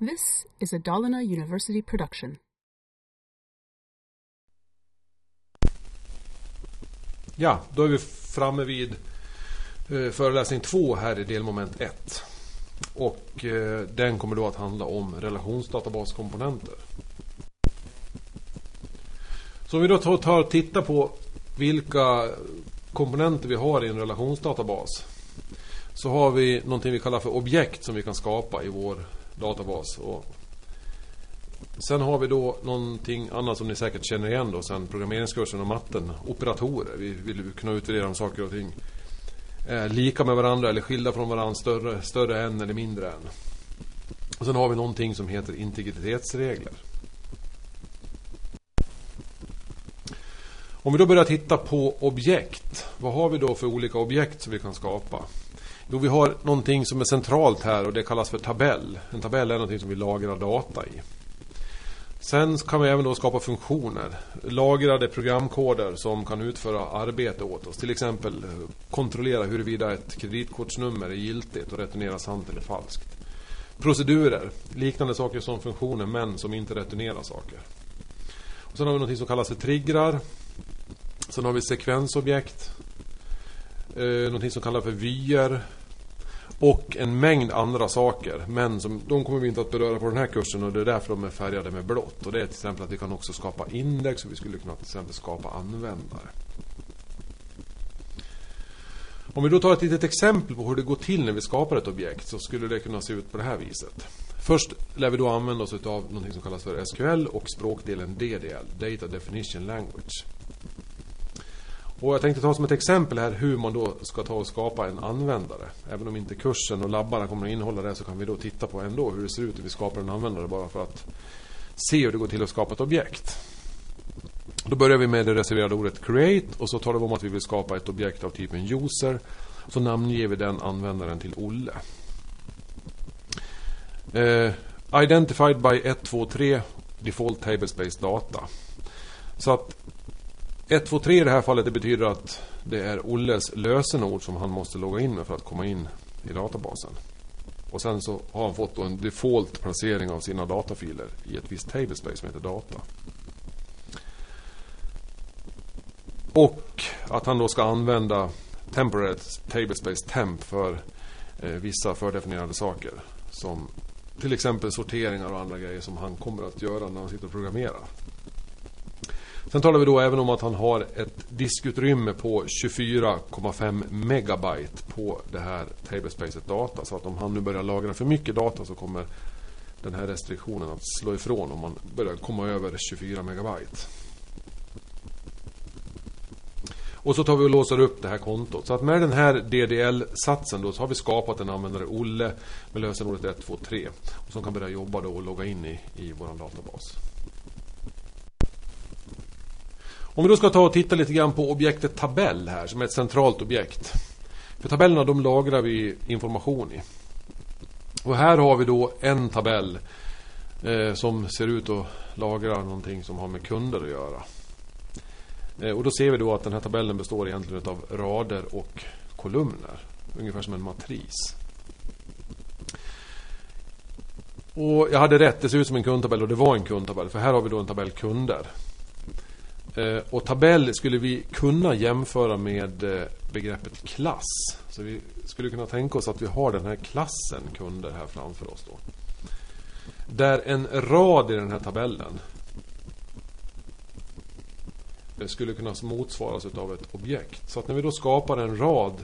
This is a Dalarna University production. Ja, då är vi framme vid eh, föreläsning 2 här i delmoment 1. Och eh, den kommer då att handla om relationsdatabaskomponenter. Så om vi då tar, tar och tittar på vilka komponenter vi har i en relationsdatabas. Så har vi någonting vi kallar för objekt som vi kan skapa i vår databas. Och sen har vi då någonting annat som ni säkert känner igen då sen programmeringskursen och matten. Operatorer. Vi vill kunna utvärdera om saker och ting är lika med varandra eller skilda från varandra. Större, större än eller mindre än. Och sen har vi någonting som heter integritetsregler. Om vi då börjar titta på objekt. Vad har vi då för olika objekt som vi kan skapa? Jo, vi har någonting som är centralt här och det kallas för tabell. En tabell är någonting som vi lagrar data i. Sen kan vi även då skapa funktioner. Lagrade programkoder som kan utföra arbete åt oss. Till exempel kontrollera huruvida ett kreditkortsnummer är giltigt och returnera sant eller falskt. Procedurer. Liknande saker som funktioner men som inte returnerar saker. Och sen har vi något som kallas för triggrar. Sen har vi sekvensobjekt. Eh, någonting som kallas för vyer. Och en mängd andra saker. Men som, de kommer vi inte att beröra på den här kursen och det är därför de är färgade med blått. Och det är till exempel att vi kan också skapa index och vi skulle kunna till exempel skapa användare. Om vi då tar ett litet exempel på hur det går till när vi skapar ett objekt så skulle det kunna se ut på det här viset. Först lär vi då använda oss av något som kallas för SQL och språkdelen DDL, Data Definition Language. Och jag tänkte ta som ett exempel här hur man då ska ta och skapa en användare. Även om inte kursen och labbarna kommer att innehålla det så kan vi då titta på ändå hur det ser ut när vi skapar en användare bara för att se hur det går till att skapa ett objekt. Då börjar vi med det reserverade ordet create och så talar vi om att vi vill skapa ett objekt av typen user. Så namnger vi den användaren till Olle. Eh, identified by 123 default tablespace data. Så att 123 i det här fallet det betyder att det är Olles lösenord som han måste logga in med för att komma in i databasen. Och sen så har han fått en default placering av sina datafiler i ett visst tablespace som heter data. Och att han då ska använda temporary tablespace temp för eh, vissa fördefinierade saker. Som till exempel sorteringar och andra grejer som han kommer att göra när han sitter och programmerar. Sen talar vi då även om att han har ett diskutrymme på 24,5 megabyte på det här tablespacet data. Så att om han nu börjar lagra för mycket data så kommer den här restriktionen att slå ifrån om man börjar komma över 24 megabyte. Och så tar vi och låser upp det här kontot. Så att med den här DDL-satsen då så har vi skapat en användare Olle med lösenordet 123. Och som kan börja jobba då och logga in i, i vår databas. Om vi då ska ta och titta lite grann på objektet tabell här som är ett centralt objekt. För tabellerna de lagrar vi information i. Och här har vi då en tabell eh, som ser ut att lagra någonting som har med kunder att göra. Eh, och då ser vi då att den här tabellen består egentligen av rader och kolumner. Ungefär som en matris. Och jag hade rätt, det ser ut som en kundtabell och det var en kundtabell. För här har vi då en tabell kunder. Eh, och tabell skulle vi kunna jämföra med eh, begreppet klass. Så vi skulle kunna tänka oss att vi har den här klassen kunder här framför oss. Då. Där en rad i den här tabellen eh, skulle kunna motsvaras av ett objekt. Så att när vi då skapar en rad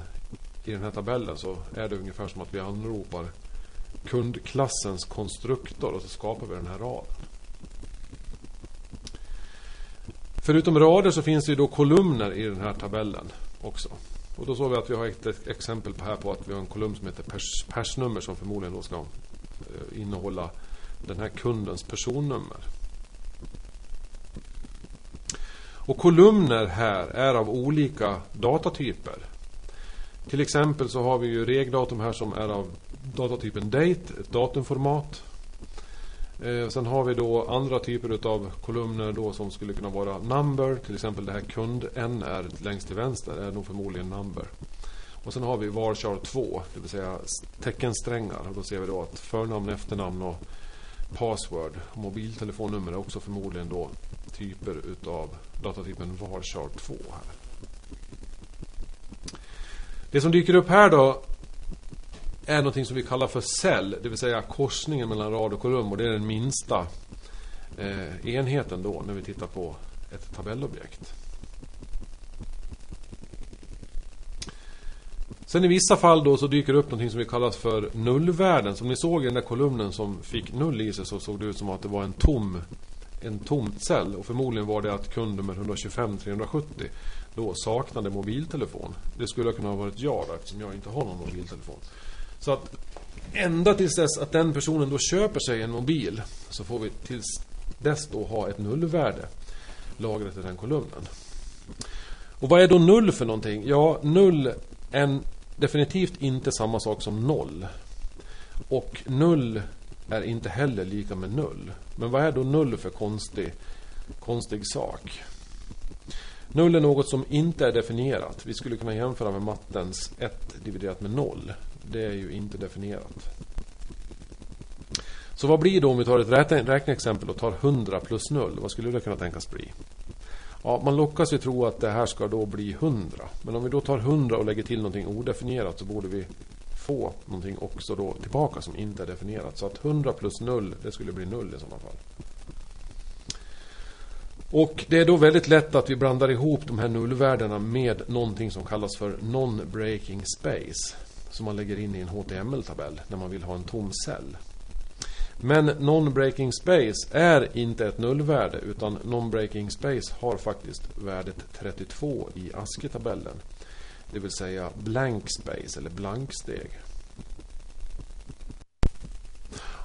i den här tabellen så är det ungefär som att vi anropar kundklassens konstruktor och så skapar vi den här raden. Förutom rader så finns det ju då kolumner i den här tabellen också. Och då såg vi att vi har ett exempel på här på att vi har en kolumn som heter pers persnummer som förmodligen då ska eh, innehålla den här kundens personnummer. Och kolumner här är av olika datatyper. Till exempel så har vi ju regdatum här som är av datatypen date, ett datumformat. Eh, sen har vi då andra typer av kolumner då som skulle kunna vara number. Till exempel det här kund-nr längst till vänster är nog förmodligen number. Och sen har vi varchar 2, det vill säga teckensträngar. Och då ser vi då att förnamn, efternamn och password. Mobiltelefonnummer är också förmodligen då typer utav datatypen varchar 2 här. Det som dyker upp här då är något som vi kallar för cell, det vill säga korsningen mellan rad och kolumn och det är den minsta eh, enheten då när vi tittar på ett tabellobjekt. Sen i vissa fall då så dyker det upp något som vi kallar för nullvärden. Som ni såg i den där kolumnen som fick null i sig så såg det ut som att det var en tom en tomt cell och förmodligen var det att kund nummer 125 370 då saknade mobiltelefon. Det skulle kunna ha varit jag då, eftersom jag inte har någon mobiltelefon. Så att ända tills dess att den personen då köper sig en mobil så får vi tills dess då ha ett nullvärde lagrat i den kolumnen. Och vad är då null för någonting? Ja, null är definitivt inte samma sak som noll. Och null är inte heller lika med null. Men vad är då null för konstig, konstig sak? Null är något som inte är definierat. Vi skulle kunna jämföra med mattens 1 dividerat med 0. Det är ju inte definierat. Så vad blir då om vi tar ett räkneexempel och tar 100 plus 0? Vad skulle det kunna tänkas bli? Ja, man lockas ju tro att det här ska då bli 100. Men om vi då tar 100 och lägger till någonting odefinierat så borde vi få någonting också då tillbaka som inte är definierat. Så att 100 plus 0, det skulle bli 0 i sådana fall. Och det är då väldigt lätt att vi blandar ihop de här nullvärdena med någonting som kallas för non-breaking space. Som man lägger in i en HTML-tabell när man vill ha en tom cell. Men non-breaking space är inte ett nullvärde utan non-breaking space har faktiskt värdet 32 i ASCII-tabellen. Det vill säga blank space eller blanksteg.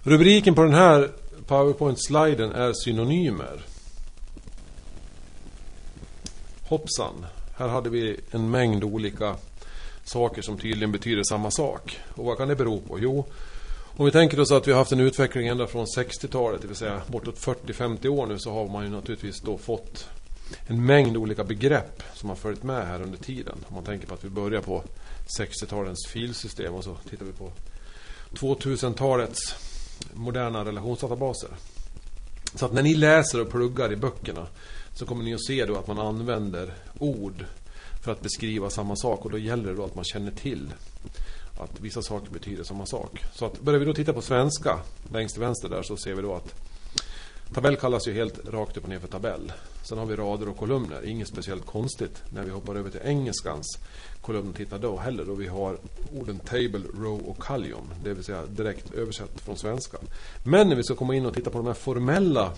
Rubriken på den här PowerPoint-sliden är synonymer. Hoppsan, här hade vi en mängd olika saker som tydligen betyder samma sak. Och vad kan det bero på? Jo, om vi tänker oss att vi har haft en utveckling ända från 60-talet, det vill säga bortåt 40-50 år nu, så har man ju naturligtvis då fått en mängd olika begrepp som har följt med här under tiden. Om man tänker på att vi börjar på 60-talets filsystem och så tittar vi på 2000-talets moderna relationsdatabaser. Så att när ni läser och pluggar i böckerna så kommer ni att se då att man använder ord för att beskriva samma sak och då gäller det då att man känner till att vissa saker betyder samma sak. Så att börjar vi då titta på svenska längst till vänster där så ser vi då att tabell kallas ju helt rakt upp och ner för tabell. Sen har vi rader och kolumner. Inget speciellt konstigt när vi hoppar över till engelskans kolumn. tittar då heller då vi har orden table, row och column. Det vill säga direkt översatt från svenskan. Men när vi ska komma in och titta på de här formella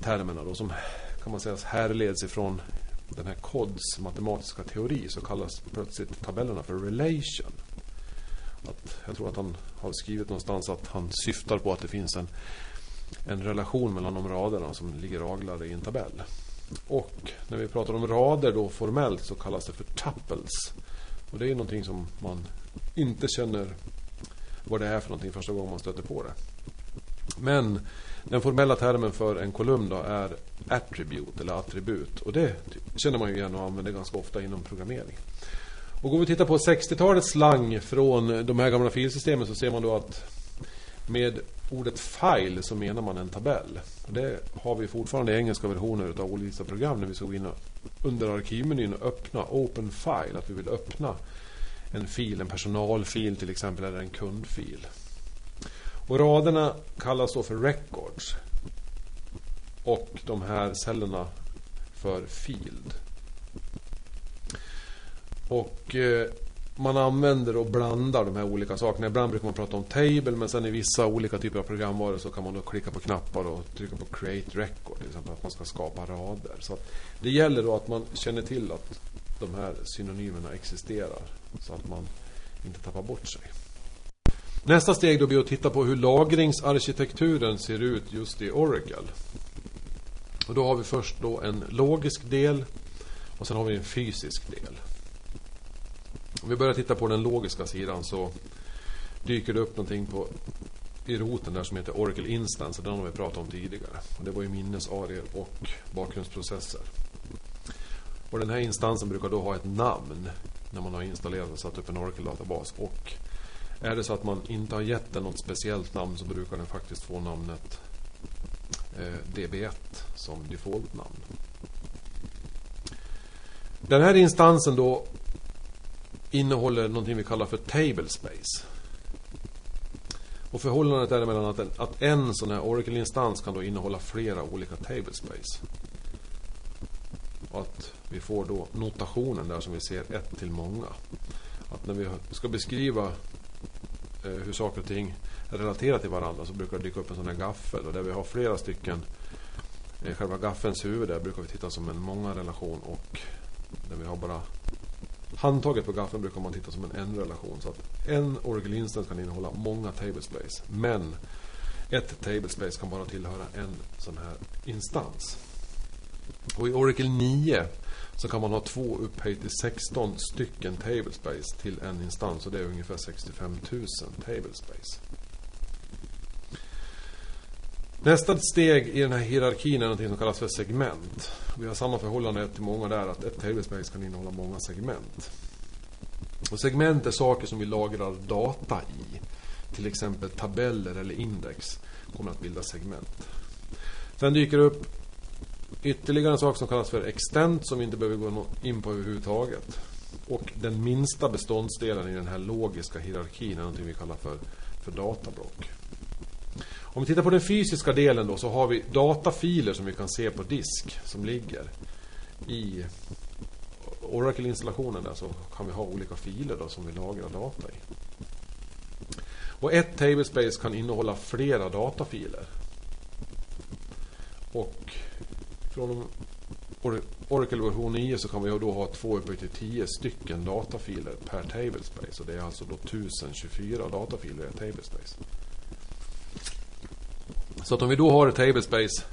termerna då som kan man säga härleds ifrån den här Cods matematiska teori så kallas plötsligt tabellerna för relation. Att, jag tror att han har skrivit någonstans att han syftar på att det finns en, en relation mellan de raderna som ligger raglade i en tabell. Och när vi pratar om rader då formellt så kallas det för tuples. Och det är någonting som man inte känner vad det är för någonting första gången man stöter på det. Men den formella termen för en kolumn då är attribute eller attribut. Och det känner man ju igen och använder ganska ofta inom programmering. Och går vi och tittar på 60-talets slang från de här gamla filsystemen så ser man då att med ordet file så menar man en tabell. Det har vi fortfarande i engelska versioner av olika program när vi ska gå in under arkivmenyn och öppna Open File. Att vi vill öppna en fil, en personalfil till exempel eller en kundfil. Och raderna kallas då för records. Och de här cellerna för field. Och eh, man använder och blandar de här olika sakerna. Ibland brukar man prata om table men sen i vissa olika typer av programvaror så kan man då klicka på knappar och trycka på create record till exempel att man ska skapa rader. Så det gäller då att man känner till att de här synonymerna existerar så att man inte tappar bort sig. Nästa steg då blir att titta på hur lagringsarkitekturen ser ut just i Oracle. Och då har vi först då en logisk del och sen har vi en fysisk del. Om vi börjar titta på den logiska sidan så dyker det upp någonting på, i roten där som heter Oracle Instance. Den har vi pratat om tidigare. Och det var ju minnesarier och bakgrundsprocesser. Och den här instansen brukar då ha ett namn när man har installerat och satt upp en Oracle-databas. Och är det så att man inte har gett den något speciellt namn så brukar den faktiskt få namnet eh, DB1 som default-namn. Den här instansen då innehåller någonting vi kallar för tablespace. Och förhållandet är mellan att en, att en sån här Oracle-instans kan då innehålla flera olika tablespace. Och att vi får då notationen där som vi ser ett till många. Att när vi ska beskriva Eh, hur saker och ting relaterar till varandra så brukar det dyka upp en sån här gaffel. Och där vi har flera stycken eh, Själva gaffelns huvud där brukar vi titta som en många relation och där vi har bara Handtaget på gaffeln brukar man titta som en en-relation. Så att en Oracle Instance kan innehålla många tablespace. Men ett tablespace kan bara tillhöra en sån här instans. Och i Oracle 9 så kan man ha två upphöjt till 16 stycken tablespace till en instans. Och det är ungefär 65 000 tablespace. Nästa steg i den här hierarkin är något som kallas för segment. Vi har samma förhållande till många där, att ett tablespace kan innehålla många segment. Och segment är saker som vi lagrar data i. Till exempel tabeller eller index kommer att bilda segment. Sen dyker det upp ytterligare en sak som kallas för extent som vi inte behöver gå in på överhuvudtaget. Och den minsta beståndsdelen i den här logiska hierarkin är någonting vi kallar för, för datablock. Om vi tittar på den fysiska delen då så har vi datafiler som vi kan se på disk som ligger i Oracle-installationen där så kan vi ha olika filer då som vi lagrar data i. Och ett tablespace kan innehålla flera datafiler. Och från Oracle version 9 så kan vi då ha 2 upp till 10 stycken datafiler per tablespace. Och det är alltså då 1024 datafiler i ett tablespace. Så att om vi då har ett tablespace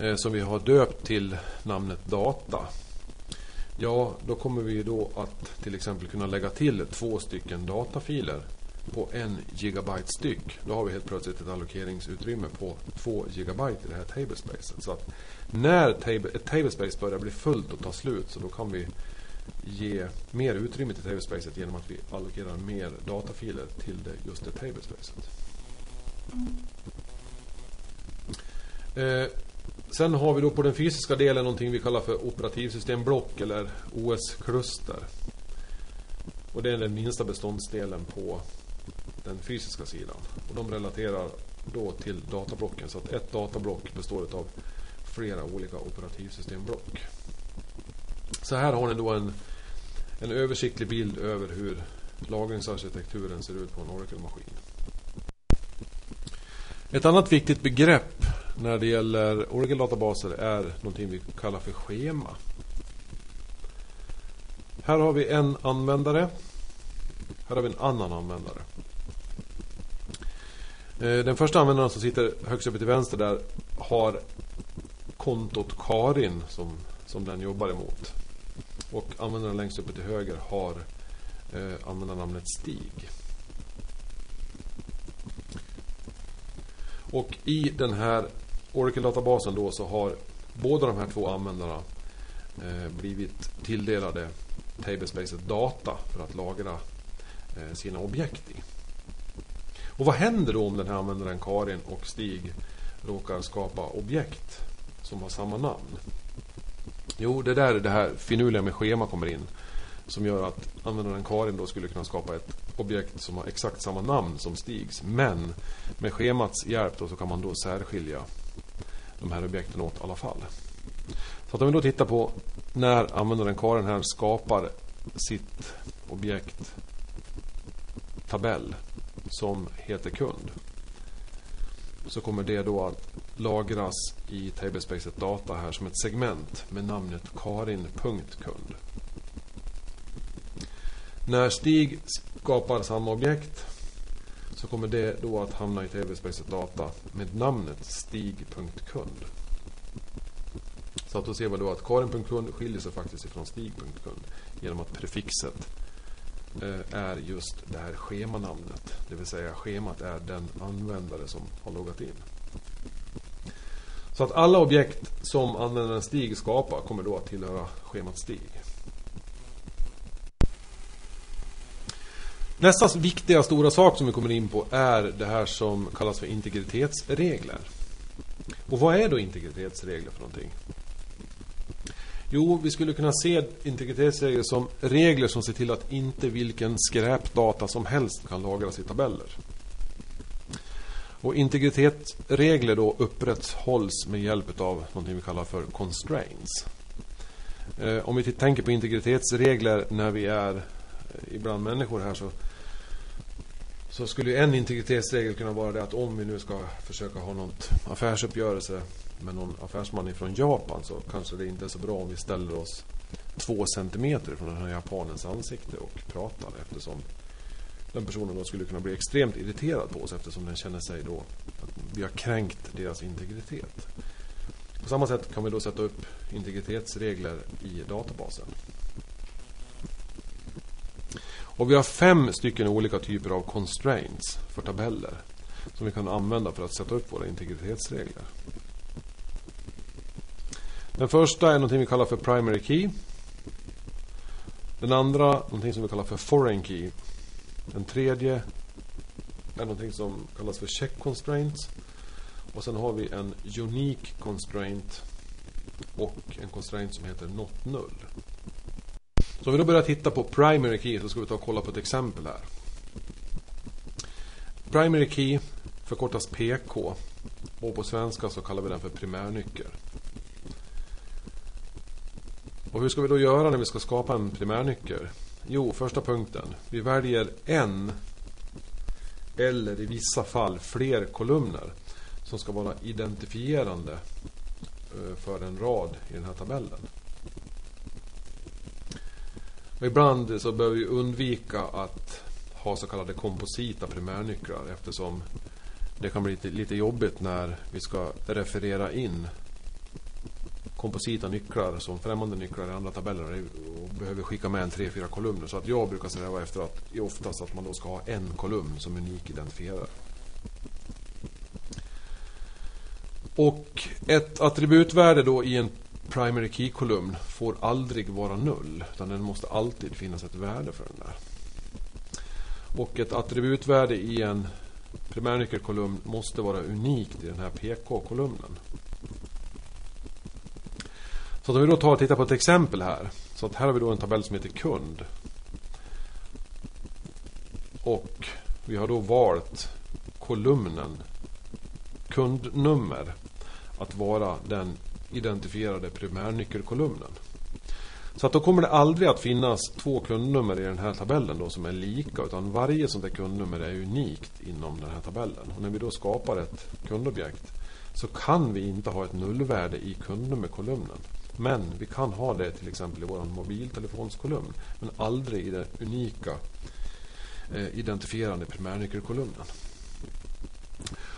eh, som vi har döpt till namnet data. Ja, då kommer vi då att till exempel kunna lägga till två stycken datafiler på en gigabyte styck. Då har vi helt plötsligt ett allokeringsutrymme på två gigabyte i det här tablespacet. Så att när ett tablespace börjar bli fullt och ta slut så då kan vi ge mer utrymme till tablespacet genom att vi allokerar mer datafiler till det, just det tablespacet. Eh, sen har vi då på den fysiska delen någonting vi kallar för operativsystemblock eller OS-kluster. Och det är den minsta beståndsdelen på den fysiska sidan. Och de relaterar då till datablocken. Så att ett datablock består av flera olika operativsystemblock. Så här har ni då en, en översiktlig bild över hur lagringsarkitekturen ser ut på en Oracle-maskin. Ett annat viktigt begrepp när det gäller Oracle-databaser är någonting vi kallar för schema. Här har vi en användare. Här har vi en annan användare. Eh, den första användaren som sitter högst uppe till vänster där har kontot Karin som, som den jobbar emot. Och användaren längst uppe till höger har eh, användarnamnet Stig. Och i den här Oracle-databasen då så har båda de här två användarna eh, blivit tilldelade tablespacet data för att lagra eh, sina objekt i. Och vad händer då om den här användaren Karin och Stig råkar skapa objekt som har samma namn? Jo, det är där det här finurliga med schema kommer in. Som gör att användaren Karin då skulle kunna skapa ett objekt som har exakt samma namn som Stigs. Men med schemats hjälp då så kan man då särskilja de här objekten åt i alla fall. Så att om vi då tittar på när användaren Karin här skapar sitt objekt tabell som heter kund. Så kommer det då att lagras i tablespacet data här som ett segment med namnet karin.kund. När Stig skapar samma objekt så kommer det då att hamna i tablespacet data med namnet stig.kund. Så att då ser vi då att karin.kund skiljer sig faktiskt ifrån stig.kund genom att prefixet Eh, är just det här schemanamnet. Det vill säga schemat är den användare som har loggat in. Så att alla objekt som användaren Stig skapar kommer då att tillhöra schemat Stig. Nästa viktiga stora sak som vi kommer in på är det här som kallas för integritetsregler. Och vad är då integritetsregler för någonting? Jo, vi skulle kunna se integritetsregler som regler som ser till att inte vilken skräpdata som helst kan lagras i tabeller. Och integritetsregler då upprätthålls med hjälp av någonting vi kallar för constraints. Eh, om vi tänker på integritetsregler när vi är eh, ibland människor här så så skulle en integritetsregel kunna vara det att om vi nu ska försöka ha något affärsuppgörelse med någon affärsman ifrån Japan så kanske det inte är så bra om vi ställer oss två centimeter från den här japanens ansikte och pratar eftersom den personen då skulle kunna bli extremt irriterad på oss eftersom den känner sig då att vi har kränkt deras integritet. På samma sätt kan vi då sätta upp integritetsregler i databasen. Och vi har fem stycken olika typer av constraints för tabeller som vi kan använda för att sätta upp våra integritetsregler. Den första är någonting vi kallar för primary key. Den andra någonting som vi kallar för foreign key. Den tredje är någonting som kallas för check constraints. Och sen har vi en unique constraint och en constraint som heter not null. Så om vi då börjar titta på primary key så ska vi ta och kolla på ett exempel här. Primary key förkortas PK och på svenska så kallar vi den för primärnyckel. Och hur ska vi då göra när vi ska skapa en primärnyckel? Jo, första punkten. Vi väljer en eller i vissa fall fler kolumner som ska vara identifierande eh, för en rad i den här tabellen. Och ibland så behöver vi undvika att ha så kallade komposita primärnycklar eftersom det kan bli lite, lite jobbigt när vi ska referera in komposita nycklar som främmande nycklar i andra tabeller och behöver skicka med en tre, fyra kolumner. Så att jag brukar sträva efter att oftast att man då ska ha en kolumn som unik identifierar. Och ett attributvärde då i en primary key-kolumn får aldrig vara null. Utan den måste alltid finnas ett värde för den där. Och ett attributvärde i en primärnyckelkolumn måste vara unikt i den här PK-kolumnen. Så om vi då tar och tittar på ett exempel här. Så att här har vi då en tabell som heter kund. Och vi har då valt kolumnen kundnummer att vara den identifierade primärnyckelkolumnen. Så att då kommer det aldrig att finnas två kundnummer i den här tabellen då som är lika utan varje sånt där kundnummer är unikt inom den här tabellen. Och när vi då skapar ett kundobjekt så kan vi inte ha ett nullvärde i kundnummerkolumnen. Men vi kan ha det till exempel i vår mobiltelefonskolumn men aldrig i den unika eh, identifierande primärnyckelkolumnen.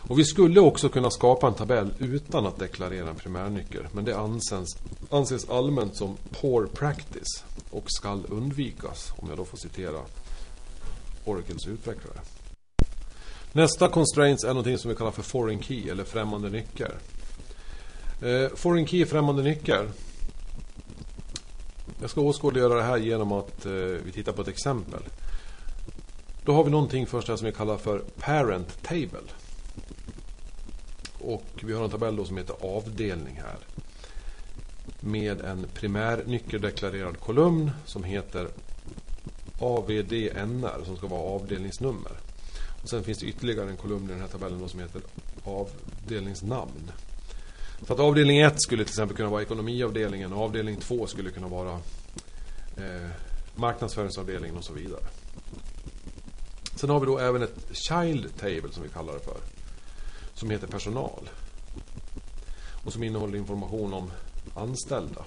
Och vi skulle också kunna skapa en tabell utan att deklarera en primärnyckel. Men det anses, anses allmänt som poor practice och skall undvikas. Om jag då får citera Oracles utvecklare. Nästa constraints är någonting som vi kallar för foreign key eller främmande nyckel. Eh, foreign key, främmande nyckel. Jag ska åskådliggöra det här genom att eh, vi tittar på ett exempel. Då har vi någonting först här som vi kallar för parent table. Och vi har en tabell då som heter avdelning här. Med en primär nyckeldeklarerad kolumn som heter AVDNR som ska vara avdelningsnummer. Och sen finns det ytterligare en kolumn i den här tabellen då som heter avdelningsnamn. Så att avdelning 1 skulle till exempel kunna vara ekonomiavdelningen och avdelning 2 skulle kunna vara eh, marknadsföringsavdelningen och så vidare. Sen har vi då även ett child table som vi kallar det för som heter personal. Och som innehåller information om anställda.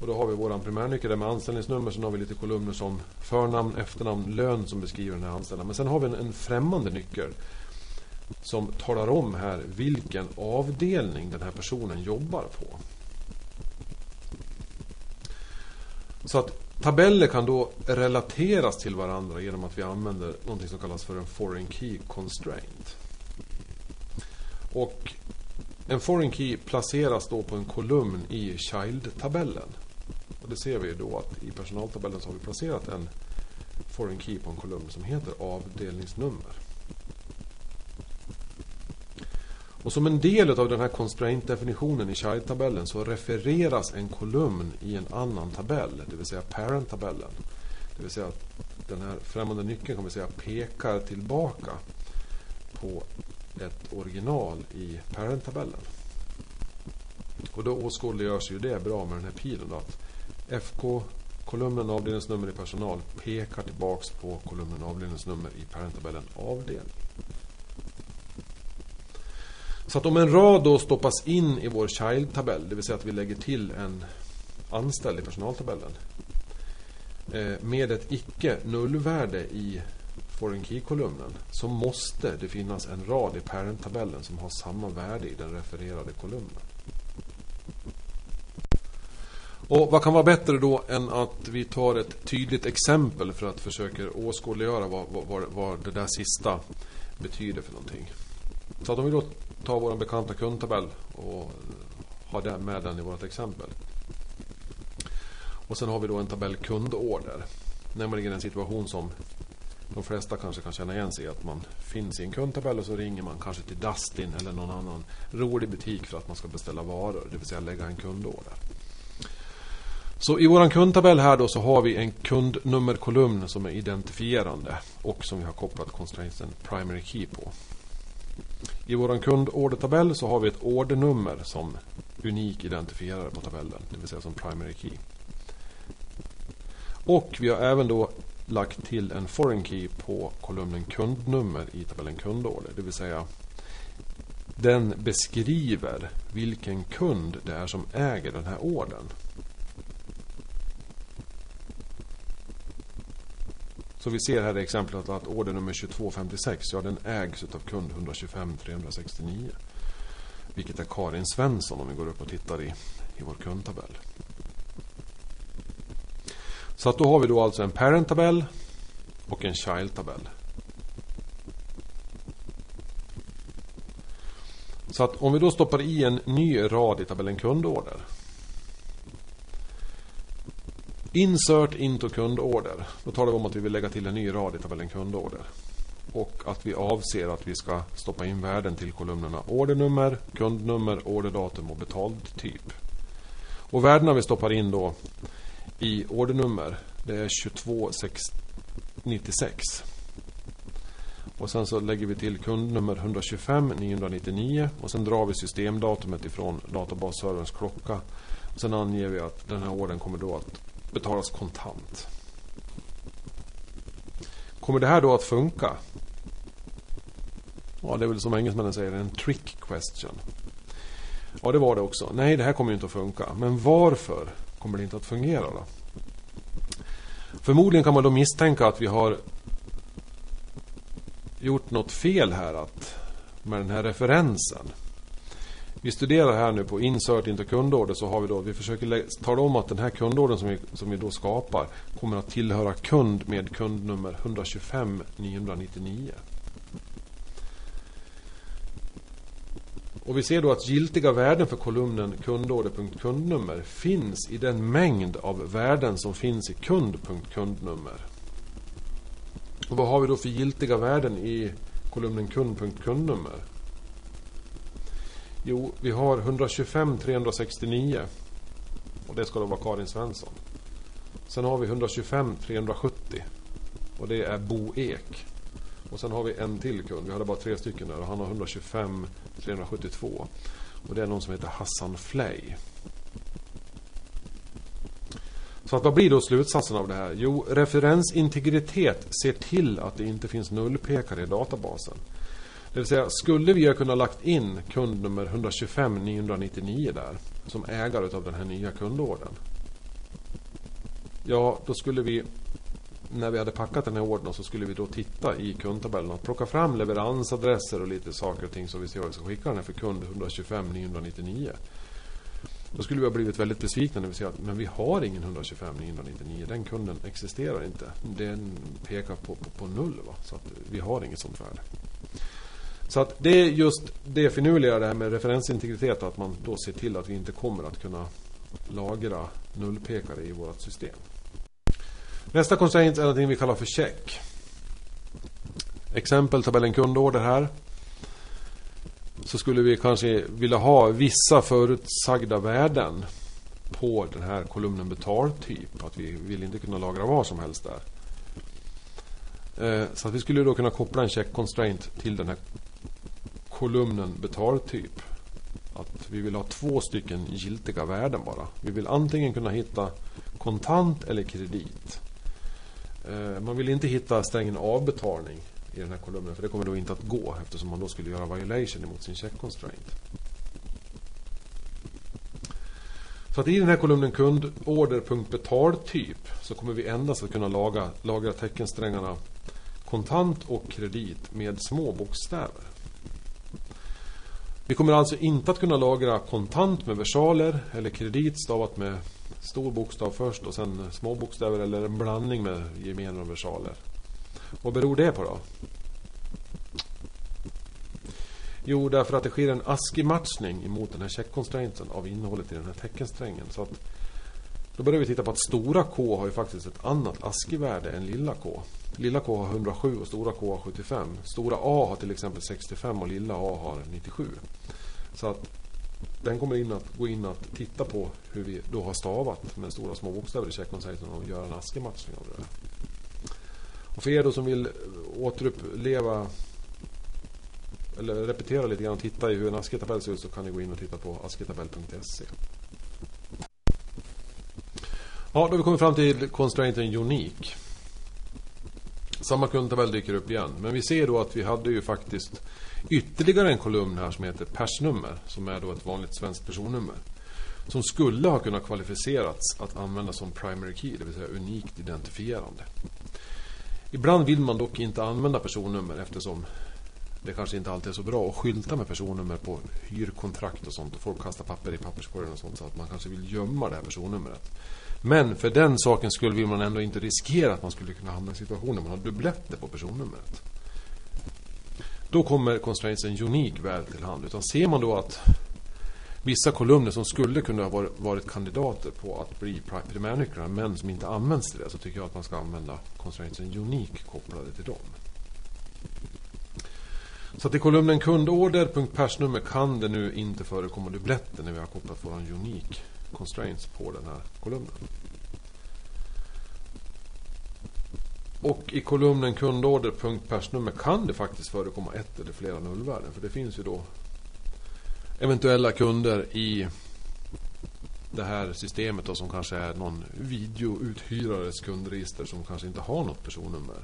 Och då har vi våran primärnyckel där med anställningsnummer. Sen har vi lite kolumner som förnamn, efternamn, lön som beskriver den här anställda. Men sen har vi en, en främmande nyckel. Som talar om här vilken avdelning den här personen jobbar på. Så att tabeller kan då relateras till varandra genom att vi använder något som kallas för en foreign key constraint. Och en foreign key placeras då på en kolumn i child-tabellen. Och det ser vi då att i personaltabellen så har vi placerat en foreign key på en kolumn som heter avdelningsnummer. Och som en del av den här constraint-definitionen i child-tabellen så refereras en kolumn i en annan tabell, det vill säga parent-tabellen. Det vill säga att den här främmande nyckeln kan vi säga pekar tillbaka på ett original i parent-tabellen. Och då åskådliggörs ju det bra med den här pilen. Då, att FK kolumnen avdelningsnummer i personal pekar tillbaks på kolumnen avdelningsnummer i parent-tabellen avdelning. Så att om en rad då stoppas in i vår child-tabell, det vill säga att vi lägger till en anställd i personaltabellen eh, med ett icke nullvärde i foreign key-kolumnen så måste det finnas en rad i parent-tabellen som har samma värde i den refererade kolumnen. Och Vad kan vara bättre då än att vi tar ett tydligt exempel för att försöka åskådliggöra vad, vad, vad det där sista betyder för någonting. Så att om vi då tar vår bekanta kundtabell och har med den i vårt exempel. Och sen har vi då en tabell kundorder. Nämligen en situation som de flesta kanske kan känna igen sig i. Att man finns i en kundtabell och så ringer man kanske till Dustin eller någon annan rolig butik för att man ska beställa varor. Det vill säga lägga en kundorder. Så i vår kundtabell här då så har vi en kundnummerkolumn som är identifierande och som vi har kopplat constrainten primary key på. I vår kundordertabell så har vi ett ordernummer som unik identifierare på tabellen, det vill säga som primary key. Och vi har även då lagt till en foreign key på kolumnen kundnummer i tabellen kundorder, det vill säga den beskriver vilken kund det är som äger den här ordern. Så vi ser här i exemplet att order nummer 2256, ja den ägs av kund 125 369. Vilket är Karin Svensson om vi går upp och tittar i, i vår kundtabell. Så att då har vi då alltså en parent-tabell och en child-tabell. Så att om vi då stoppar i en ny rad i tabellen kundorder Insert into kundorder. Då talar vi om att vi vill lägga till en ny rad i tabellen kundorder. Och att vi avser att vi ska stoppa in värden till kolumnerna ordernummer, kundnummer, orderdatum och betaltyp. Och värdena vi stoppar in då i ordernummer det är 22696. Och sen så lägger vi till kundnummer 125 999 och sen drar vi systemdatumet ifrån databasserverns klocka. Och sen anger vi att den här ordern kommer då att betalas kontant. Kommer det här då att funka? Ja, det är väl som engelsmännen säger en trick question. Ja, det var det också. Nej, det här kommer ju inte att funka. Men varför kommer det inte att fungera då? Förmodligen kan man då misstänka att vi har gjort något fel här att, med den här referensen. Vi studerar här nu på insert inte kundorder så har vi då, vi försöker tala om att den här kundordern som vi, som vi då skapar kommer att tillhöra kund med kundnummer 125 999. Och vi ser då att giltiga värden för kolumnen kundorder.kundnummer finns i den mängd av värden som finns i kund.kundnummer. Och vad har vi då för giltiga värden i kolumnen kund.kundnummer? Jo, vi har 125 369. Och det ska då vara Karin Svensson. Sen har vi 125 370. Och det är Bo Ek. Och sen har vi en till kund. Vi hade bara tre stycken där. Och han har 125 372. Och det är någon som heter Hassan Flay. Så att vad blir då slutsatsen av det här? Jo, referensintegritet ser till att det inte finns nullpekare i databasen. Det vill säga, skulle vi ha kunnat lagt in kundnummer 125 999 där som ägare av den här nya kundordern. Ja, då skulle vi när vi hade packat den här ordern så skulle vi då titta i kundtabellen och plocka fram leveransadresser och lite saker och ting som vi ser vad vi ska skicka den här för kund 125 999. Då skulle vi ha blivit väldigt besvikna när vi ser att men vi har ingen 125 999. Den kunden existerar inte. Den pekar på, på, på noll. Va? Så att vi har inget sånt värde. Så att det är just det finurliga det här med referensintegritet att man då ser till att vi inte kommer att kunna lagra nullpekare i vårt system. Nästa constraint är någonting vi kallar för check. Exempel tabellen kundorder här. Så skulle vi kanske vilja ha vissa förutsagda värden på den här kolumnen betaltyp. Att vi vill inte kunna lagra vad som helst där. Eh, så att vi skulle då kunna koppla en check constraint till den här kolumnen betaltyp. Att vi vill ha två stycken giltiga värden bara. Vi vill antingen kunna hitta kontant eller kredit. Eh, man vill inte hitta strängen avbetalning i den här kolumnen för det kommer då inte att gå eftersom man då skulle göra violation emot sin check constraint. Så att i den här kolumnen kundorder.betaltyp så kommer vi endast att kunna laga, lagra teckensträngarna kontant och kredit med små bokstäver. Vi kommer alltså inte att kunna lagra kontant med versaler eller kredit stavat med stor bokstav först och sen små bokstäver eller en blandning med gemener och versaler. Vad beror det på då? Jo, därför att det sker en ASCII-matchning mot den här checkkonstrainten av innehållet i den här teckensträngen. Så att då börjar vi titta på att stora K har ju faktiskt ett annat ASCII-värde än lilla K. Lilla K har 107 och stora K har 75. Stora A har till exempel 65 och lilla A har 97. Så att den kommer in att gå in att titta på hur vi då har stavat med stora små bokstäver i checkconstrainten och göra en ASCII-matchning av det där. Och för er då som vill återuppleva eller repetera lite grann och titta i hur en ASCII-tabell ser ut så kan ni gå in och titta på askitabell.se. Ja, då har vi kommit fram till constrainten unik. Samma kundtabell dyker upp igen. Men vi ser då att vi hade ju faktiskt ytterligare en kolumn här som heter persnummer. Som är då ett vanligt svenskt personnummer. Som skulle ha kunnat kvalificerats att användas som primary key, det vill säga unikt identifierande. Ibland vill man dock inte använda personnummer eftersom det kanske inte alltid är så bra att skylta med personnummer på hyrkontrakt och sånt. Och folk kastar papper i papperskorgen och sånt. Så att man kanske vill gömma det här personnumret. Men för den saken skulle vill man ändå inte riskera att man skulle kunna hamna i situationer där man har dubbletter på personnumret. Då kommer constraintsen unik väl till hand. Utan ser man då att vissa kolumner som skulle kunna ha varit kandidater på att bli primärnycklarna men som inte används till det så tycker jag att man ska använda constraintsen unik kopplade till dem. Så att i kolumnen kundorder.persnummer kan det nu inte förekomma dubbletter när vi har kopplat vår unik constraints på den här kolumnen. Och i kolumnen kundorder.persnummer kan det faktiskt förekomma ett eller flera nullvärden. För det finns ju då eventuella kunder i det här systemet då, som kanske är någon videouthyrares kundregister som kanske inte har något personnummer.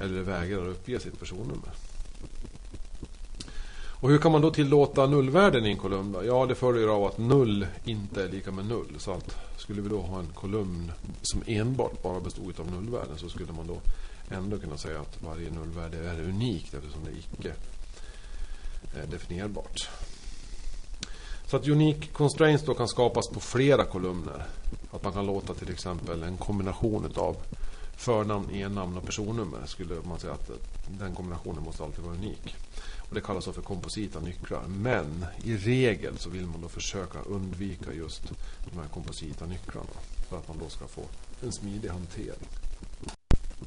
Eller vägrar uppge sitt personnummer. Och hur kan man då tillåta nullvärden i en kolumn? Ja, det följer av att null inte är lika med null. Så att skulle vi då ha en kolumn som enbart bara bestod av nullvärden så skulle man då ändå kunna säga att varje nullvärde är unikt eftersom det icke är definierbart. Så att unique constraints då kan skapas på flera kolumner. Att man kan låta till exempel en kombination av förnamn, e-namn och personnummer. Skulle man säga att den kombinationen måste alltid vara unik. Och det kallas för komposita nycklar. Men i regel så vill man då försöka undvika just de här komposita nycklarna. För att man då ska få en smidig hantering.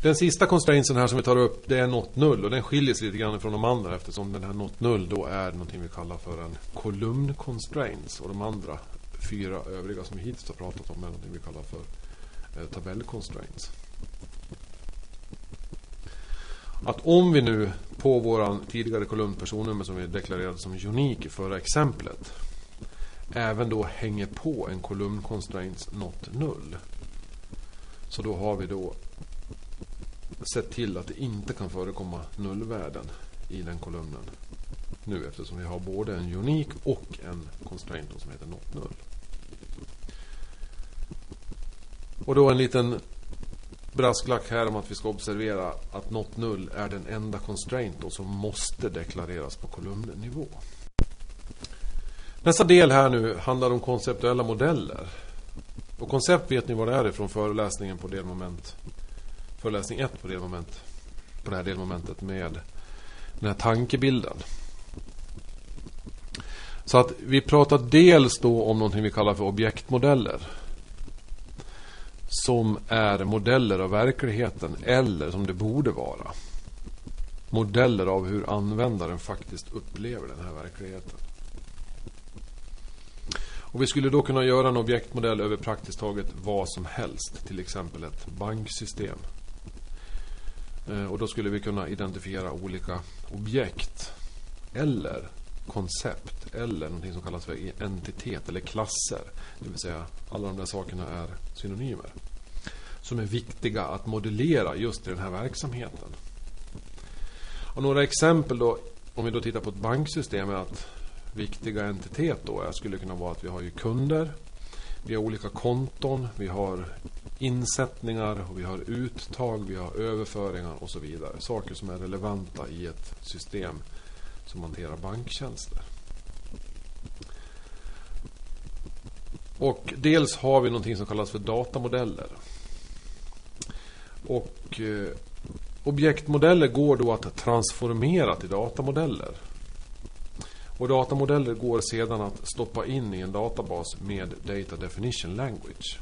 Den sista constraintsen här som vi tar upp det är not null och den skiljer sig lite grann från de andra eftersom den här not null då är någonting vi kallar för en kolumn constraints och de andra fyra övriga som vi hittills har pratat om är någonting vi kallar för eh, tabell constraints. Att om vi nu på våran tidigare kolumn personnummer som vi deklarerade som unik i förra exemplet även då hänger på en kolumn constraints not null. Så då har vi då sett till att det inte kan förekomma nullvärden i den kolumnen. Nu eftersom vi har både en unik och en constraint som heter not null. Och då en liten brasklack här om att vi ska observera att not null är den enda constraint som måste deklareras på kolumnnivå. Nästa del här nu handlar om konceptuella modeller. Och koncept vet ni vad det är från föreläsningen på delmoment. Föreläsning 1 på delmoment. På det här delmomentet med den här tankebilden. Så att vi pratar dels då om någonting vi kallar för objektmodeller som är modeller av verkligheten eller som det borde vara. Modeller av hur användaren faktiskt upplever den här verkligheten. Och vi skulle då kunna göra en objektmodell över praktiskt taget vad som helst. Till exempel ett banksystem. Eh, och då skulle vi kunna identifiera olika objekt. Eller koncept. Eller något som kallas för entitet eller klasser. Det vill säga alla de där sakerna är synonymer. Som är viktiga att modellera just i den här verksamheten. Och några exempel då. Om vi då tittar på ett banksystem är att viktiga entitet då skulle kunna vara att vi har ju kunder. Vi har olika konton. Vi har insättningar. Och vi har uttag. Vi har överföringar och så vidare. Saker som är relevanta i ett system som hanterar banktjänster. Och dels har vi någonting som kallas för datamodeller. Och eh, objektmodeller går då att transformera till datamodeller. Och datamodeller går sedan att stoppa in i en databas med Data Definition Language.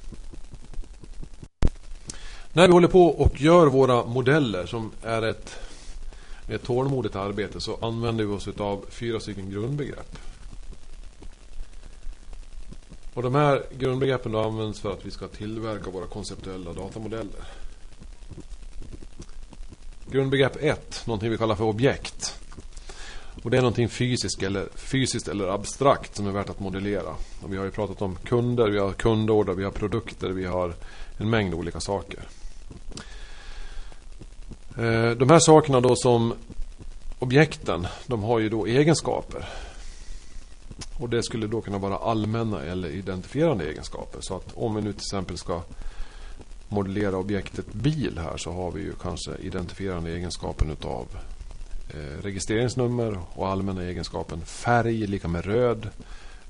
När vi håller på och gör våra modeller som är ett, ett tålmodigt arbete så använder vi oss av fyra stycken grundbegrepp. Och de här grundbegreppen används för att vi ska tillverka våra konceptuella datamodeller. Grundbegrepp 1, någonting vi kallar för objekt. Och det är någonting fysiskt eller, fysiskt eller abstrakt som är värt att modellera. Och vi har ju pratat om kunder, vi har kundorder, vi har produkter, vi har en mängd olika saker. Eh, de här sakerna då som objekten, de har ju då egenskaper. Och det skulle då kunna vara allmänna eller identifierande egenskaper. Så att om vi nu till exempel ska modellera objektet bil här så har vi ju kanske identifierande egenskapen utav eh, registreringsnummer och allmänna egenskapen färg lika med röd.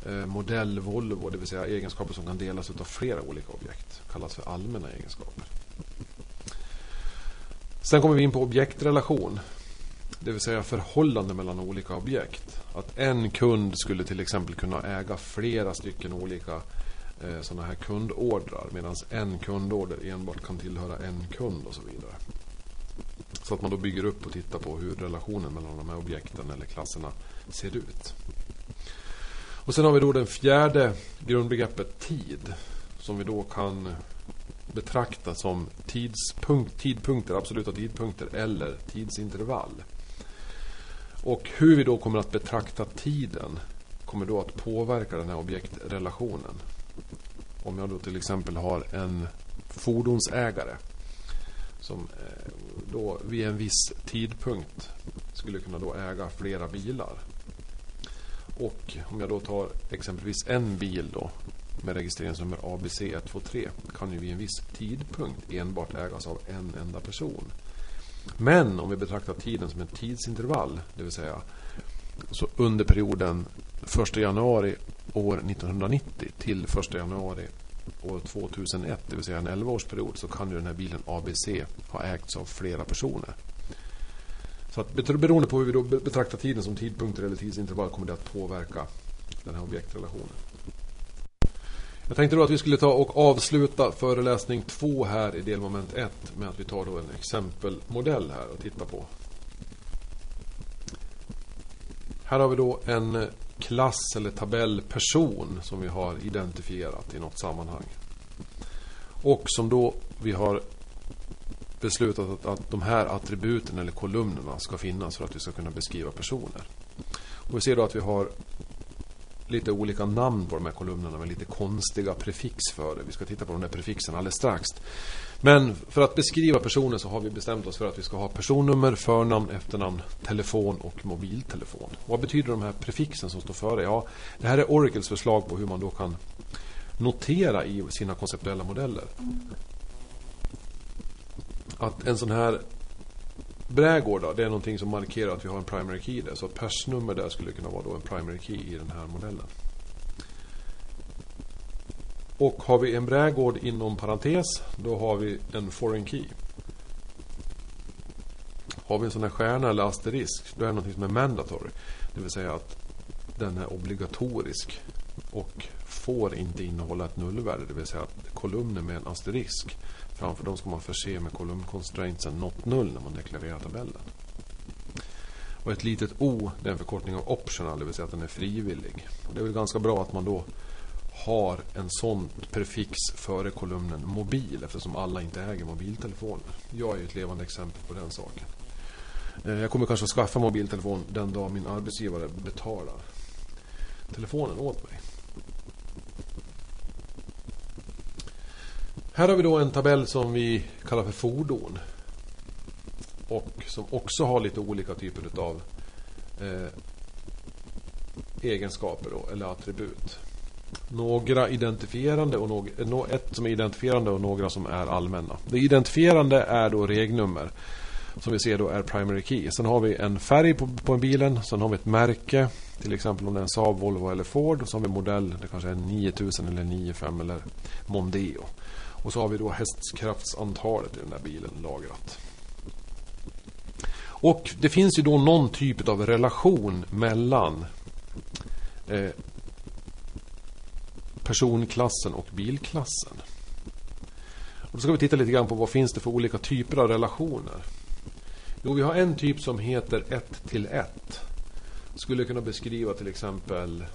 Eh, modell Volvo, det vill säga egenskaper som kan delas av flera olika objekt. Kallas för allmänna egenskaper. Sen kommer vi in på objektrelation. Det vill säga förhållande mellan olika objekt. Att en kund skulle till exempel kunna äga flera stycken olika eh, sådana här kundordrar. Medan en kundorder enbart kan tillhöra en kund och så vidare. Så att man då bygger upp och tittar på hur relationen mellan de här objekten eller klasserna ser ut. Och sen har vi då den fjärde grundbegreppet tid. Som vi då kan betrakta som tidspunkt, tidpunkter, absoluta tidpunkter eller tidsintervall. Och hur vi då kommer att betrakta tiden kommer då att påverka den här objektrelationen. Om jag då till exempel har en fordonsägare som eh, då vid en viss tidpunkt skulle kunna då äga flera bilar. Och om jag då tar exempelvis en bil då med registreringsnummer ABC123 kan ju vid en viss tidpunkt enbart ägas av en enda person. Men om vi betraktar tiden som en tidsintervall, det vill säga så under perioden 1 januari år 1990 till 1 januari år 2001, det vill säga en 11-årsperiod, så kan ju den här bilen ABC ha ägts av flera personer. Så att beroende på hur vi då betraktar tiden som tidpunkter eller tidsintervall kommer det att påverka den här objektrelationen. Jag tänkte då att vi skulle ta och avsluta föreläsning 2 här i delmoment 1 med att vi tar då en exempelmodell här och tittar på. Här har vi då en eh, klass eller tabellperson som vi har identifierat i något sammanhang. Och som då vi har beslutat att, att de här attributen eller kolumnerna ska finnas för att vi ska kunna beskriva personer. Och vi ser då att vi har lite olika namn på de här kolumnerna med lite konstiga prefix för det. Vi ska titta på de där prefixen alldeles strax. Men för att beskriva personer så har vi bestämt oss för att vi ska ha personnummer, förnamn, efternamn, telefon och mobiltelefon. Vad betyder de här prefixen som står före? Ja, det här är Oracles förslag på hur man då kan notera i sina konceptuella modeller. Att en sån här brädgård det är någonting som markerar att vi har en primary key där. Så att persnummer där skulle kunna vara då en primary key i den här modellen. Och har vi en brädgård inom parentes, då har vi en foreign key. Har vi en sån här stjärna eller asterisk, då är det någonting som är mandatory. Det vill säga att den är obligatorisk. Och får inte innehålla ett nullvärde, det vill säga att kolumner med en asterisk. Framför dem ska man förse med kolumnconstraintsen not null när man deklarerar tabellen. Och ett litet O, det är en förkortning av optional, det vill säga att den är frivillig. Och det är väl ganska bra att man då har en sån prefix före kolumnen mobil eftersom alla inte äger mobiltelefoner. Jag är ju ett levande exempel på den saken. Eh, jag kommer kanske att skaffa mobiltelefon den dag min arbetsgivare betalar telefonen åt mig. Här har vi då en tabell som vi kallar för fordon. Och som också har lite olika typer av eh, egenskaper då, eller attribut. Några identifierande och några, eh, ett som är identifierande och några som är allmänna. Det identifierande är då regnummer. Som vi ser då är primary key. Sen har vi en färg på, på bilen. Sen har vi ett märke. Till exempel om det är en Saab, Volvo eller Ford. Och så har vi modell. Det kanske är 9000 eller 95 eller Mondeo. Och så har vi då hästkraftsantalet i den där bilen lagrat. Och det finns ju då någon typ av relation mellan eh, personklassen och bilklassen. Och då ska vi titta lite grann på vad finns det för olika typer av relationer. Jo, vi har en typ som heter 1 till 1. Skulle kunna beskriva till exempel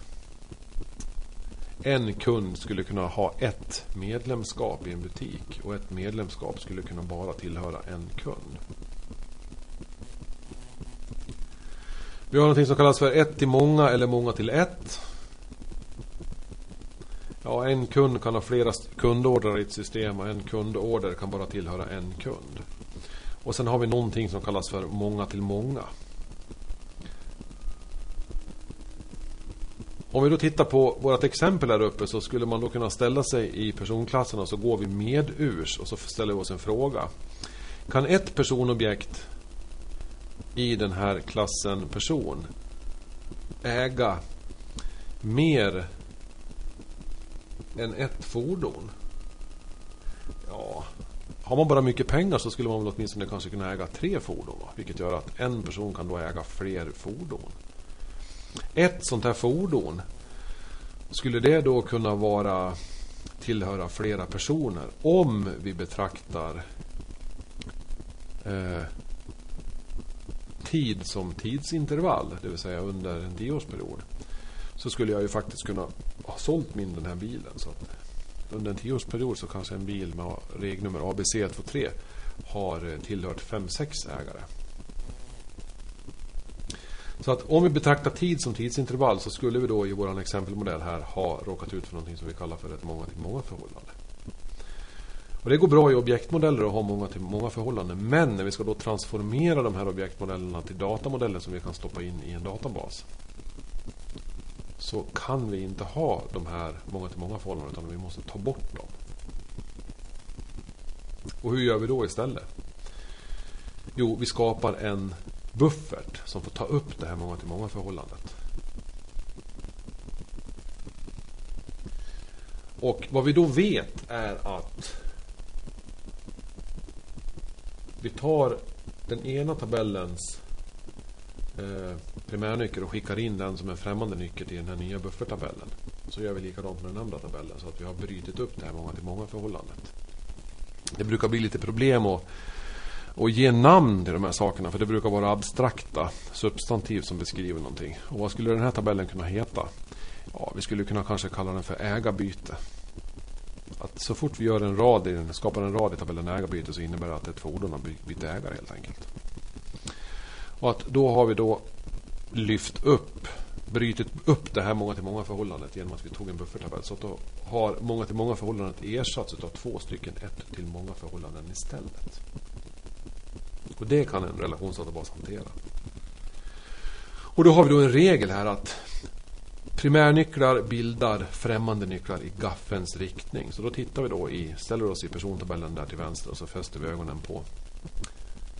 en kund skulle kunna ha ett medlemskap i en butik och ett medlemskap skulle kunna bara tillhöra en kund. Vi har något som kallas för ett till många eller många till ett. Ja, en kund kan ha flera kundordrar i ett system och en kundorder kan bara tillhöra en kund. Och sen har vi någonting som kallas för många till många. Om vi då tittar på vårt exempel här uppe så skulle man då kunna ställa sig i personklassen och så går vi medurs och så ställer vi oss en fråga. Kan ett personobjekt i den här klassen person äga mer än ett fordon? Ja, har man bara mycket pengar så skulle man väl åtminstone kanske kunna äga tre fordon. Va? Vilket gör att en person kan då äga fler fordon. Ett sånt här fordon skulle det då kunna vara tillhöra flera personer om vi betraktar eh, tid som tidsintervall, det vill säga under en tioårsperiod. Så skulle jag ju faktiskt kunna ha sålt min den här bilen. Så att under en tioårsperiod så kanske en bil med regnummer ABC123 har eh, tillhört 5-6 ägare. Så att om vi betraktar tid som tidsintervall så skulle vi då i vår exempelmodell här ha råkat ut för någonting som vi kallar för ett många till många förhållande. Och det går bra i objektmodeller att ha många till många förhållanden. Men när vi ska då transformera de här objektmodellerna till datamodeller som vi kan stoppa in i en databas. Så kan vi inte ha de här många till många förhållandena utan vi måste ta bort dem. Och hur gör vi då istället? Jo, vi skapar en buffert som får ta upp det här många till många förhållandet. Och vad vi då vet är att vi tar den ena tabellens eh, primärnyckel och skickar in den som en främmande nyckel till den här nya bufferttabellen. Så gör vi likadant med den andra tabellen så att vi har brutit upp det här många till många förhållandet. Det brukar bli lite problem att och ge namn till de här sakerna. För det brukar vara abstrakta substantiv som beskriver någonting. Och vad skulle den här tabellen kunna heta? Ja, vi skulle kunna kanske kalla den för ägarbyte. Att så fort vi gör en rad i den, skapar en rad i tabellen ägarbyte så innebär det att ett fordon har bytt ägare helt enkelt. Och att då har vi då lyft upp, brutit upp det här många till många förhållandet genom att vi tog en bufferttabell. Så att då har många till många förhållandet ersatts av två stycken ett till många förhållanden istället. Och det kan en relationsdatabas hantera. Och då har vi då en regel här att primärnycklar bildar främmande nycklar i gaffens riktning. Så då tittar vi då i, ställer oss i persontabellen där till vänster och så fäster vi ögonen på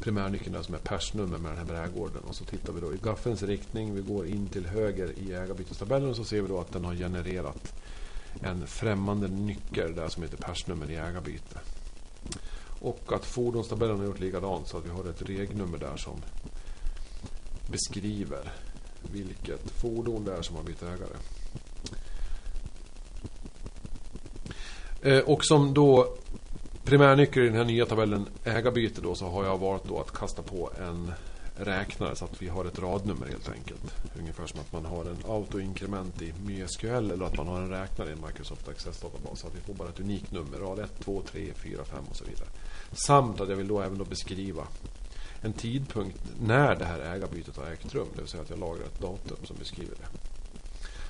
primärnyckeln som är persnummer med den här brädgården. Och så tittar vi då i gaffens riktning. Vi går in till höger i ägarbytestabellen och så ser vi då att den har genererat en främmande nyckel där som heter persnummer i ägarbyte. Och att fordonstabellen har gjort likadant så att vi har ett regnummer där som beskriver vilket fordon det är som har bytt ägare. Eh, och som då primärnyckel i den här nya tabellen ägarbyte då så har jag valt då att kasta på en räknare så att vi har ett radnummer helt enkelt. Ungefär som att man har en autoinkrement i MySQL eller att man har en räknare i en Microsoft Access-databas. Så att vi får bara ett unikt nummer, rad 1, 2, 3, 4, 5 och så vidare. Samt att jag vill då även då beskriva en tidpunkt när det här ägarbytet har ägt rum. Det vill säga att jag lagrar ett datum som beskriver det.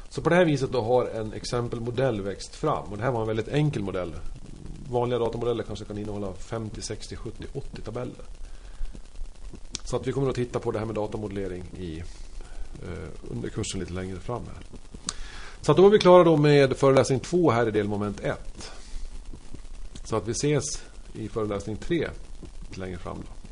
Så på det här viset då har en exempelmodell växt fram. Och det här var en väldigt enkel modell. Vanliga datamodeller kanske kan innehålla 50, 60, 70, 80 tabeller. Så att vi kommer att titta på det här med datamodellering i, eh, under kursen lite längre fram här. Så att då är vi klara då med föreläsning 2 här i delmoment 1. Så att vi ses i föreläsning 3 lite längre fram då.